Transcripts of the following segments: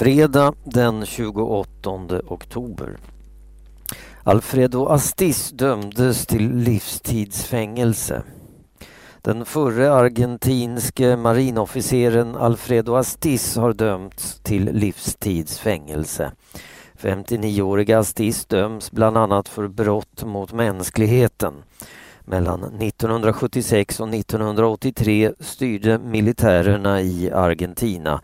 Fredag den 28 oktober. Alfredo Astiz dömdes till livstidsfängelse. Den förre argentinske marinofficeren Alfredo Astiz har dömts till livstidsfängelse. 59-åriga Astiz döms bland annat för brott mot mänskligheten. Mellan 1976 och 1983 styrde militärerna i Argentina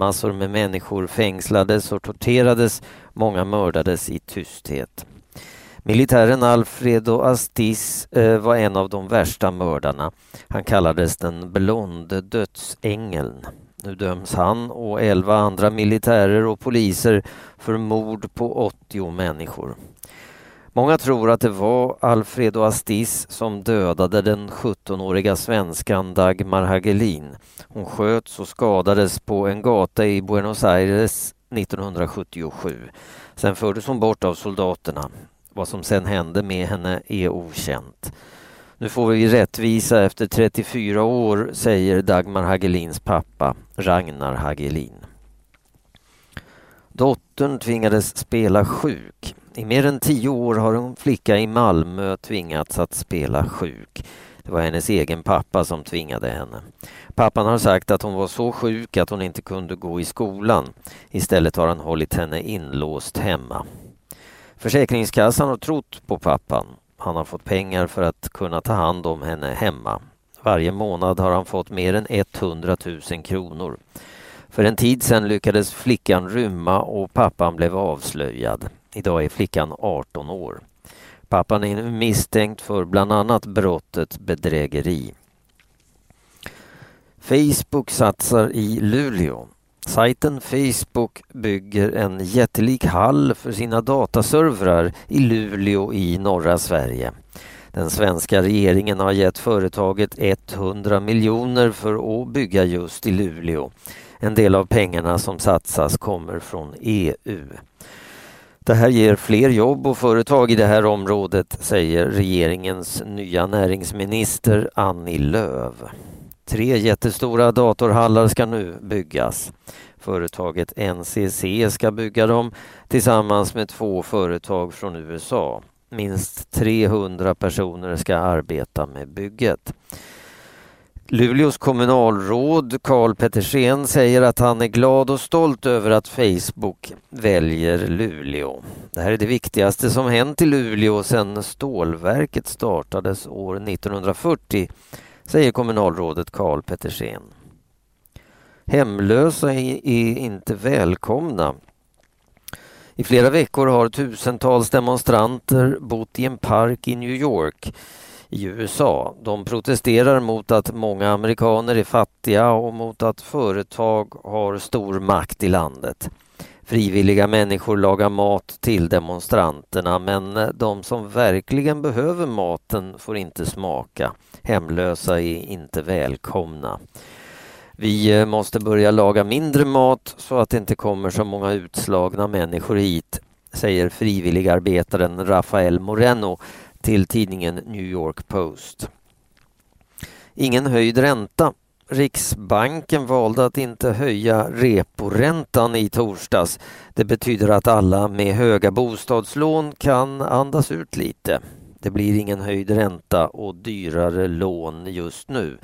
Massor med människor fängslades och torterades, många mördades i tysthet. Militären Alfredo Astiz eh, var en av de värsta mördarna. Han kallades den blonde dödsängeln. Nu döms han och elva andra militärer och poliser för mord på 80 människor. Många tror att det var Alfredo Astiz som dödade den 17-åriga svenskan Dagmar Hagelin. Hon sköts och skadades på en gata i Buenos Aires 1977. Sen fördes hon bort av soldaterna. Vad som sen hände med henne är okänt. Nu får vi rättvisa efter 34 år, säger Dagmar Hagelins pappa, Ragnar Hagelin. Dottern tvingades spela sjuk. I mer än tio år har en flicka i Malmö tvingats att spela sjuk. Det var hennes egen pappa som tvingade henne. Pappan har sagt att hon var så sjuk att hon inte kunde gå i skolan. Istället har han hållit henne inlåst hemma. Försäkringskassan har trott på pappan. Han har fått pengar för att kunna ta hand om henne hemma. Varje månad har han fått mer än 100 000 kronor. För en tid sedan lyckades flickan rymma och pappan blev avslöjad. Idag är flickan 18 år. Pappan är misstänkt för bland annat brottet bedrägeri. Facebook satsar i Luleå. Sajten Facebook bygger en jättelik hall för sina dataservrar i Luleå i norra Sverige. Den svenska regeringen har gett företaget 100 miljoner för att bygga just i Luleå. En del av pengarna som satsas kommer från EU. Det här ger fler jobb och företag i det här området, säger regeringens nya näringsminister Annie Lööf. Tre jättestora datorhallar ska nu byggas. Företaget NCC ska bygga dem tillsammans med två företag från USA. Minst 300 personer ska arbeta med bygget. Luleås kommunalråd Karl Pettersen säger att han är glad och stolt över att Facebook väljer Luleå. Det här är det viktigaste som hänt i Luleå sedan stålverket startades år 1940, säger kommunalrådet Karl Pettersen. Hemlösa är inte välkomna. I flera veckor har tusentals demonstranter bott i en park i New York i USA. De protesterar mot att många amerikaner är fattiga och mot att företag har stor makt i landet. Frivilliga människor lagar mat till demonstranterna men de som verkligen behöver maten får inte smaka. Hemlösa är inte välkomna. Vi eh, måste börja laga mindre mat så att det inte kommer så många utslagna människor hit, säger frivilligarbetaren Rafael Moreno till tidningen New York Post. Ingen höjd ränta. Riksbanken valde att inte höja reporäntan i torsdags. Det betyder att alla med höga bostadslån kan andas ut lite. Det blir ingen höjd ränta och dyrare lån just nu.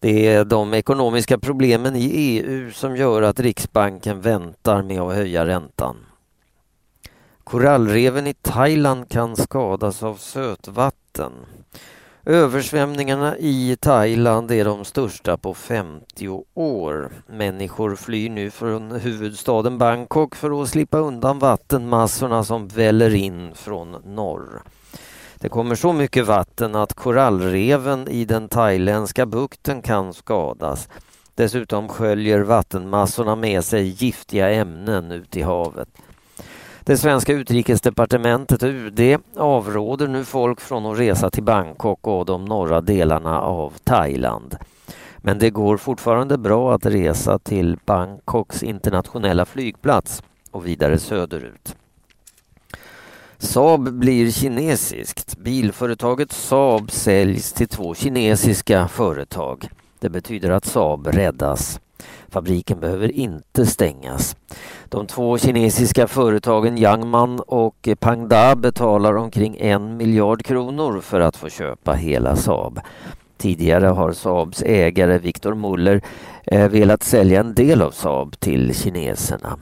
Det är de ekonomiska problemen i EU som gör att Riksbanken väntar med att höja räntan. Korallreven i Thailand kan skadas av sötvatten. Översvämningarna i Thailand är de största på 50 år. Människor flyr nu från huvudstaden Bangkok för att slippa undan vattenmassorna som väller in från norr. Det kommer så mycket vatten att korallreven i den thailändska bukten kan skadas. Dessutom sköljer vattenmassorna med sig giftiga ämnen ut i havet. Det svenska utrikesdepartementet, UD, avråder nu folk från att resa till Bangkok och de norra delarna av Thailand. Men det går fortfarande bra att resa till Bangkoks internationella flygplats och vidare söderut. Saab blir kinesiskt. Bilföretaget Saab säljs till två kinesiska företag. Det betyder att Saab räddas. Fabriken behöver inte stängas. De två kinesiska företagen Yangman och Pangda betalar omkring en miljard kronor för att få köpa hela Saab. Tidigare har Saabs ägare Victor Muller eh, velat sälja en del av Saab till kineserna.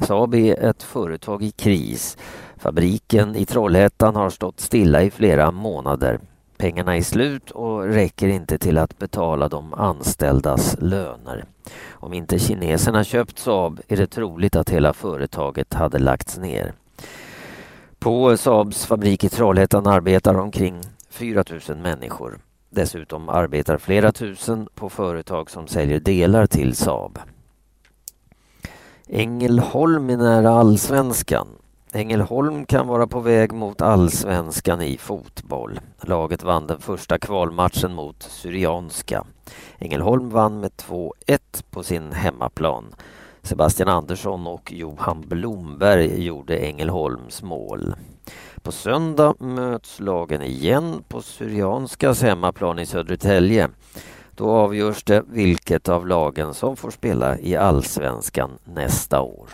Saab är ett företag i kris. Fabriken i Trollhättan har stått stilla i flera månader. Pengarna är slut och räcker inte till att betala de anställdas löner. Om inte kineserna köpt Saab är det troligt att hela företaget hade lagts ner. På Saabs fabrik i Trollhättan arbetar omkring 4 000 människor. Dessutom arbetar flera tusen på företag som säljer delar till Saab. Ängelholm är nära allsvenskan. Ängelholm kan vara på väg mot allsvenskan i fotboll. Laget vann den första kvalmatchen mot Syrianska. Ängelholm vann med 2-1 på sin hemmaplan. Sebastian Andersson och Johan Blomberg gjorde Ängelholms mål. På söndag möts lagen igen på Syrianskas hemmaplan i Södertälje. Då avgörs det vilket av lagen som får spela i allsvenskan nästa år.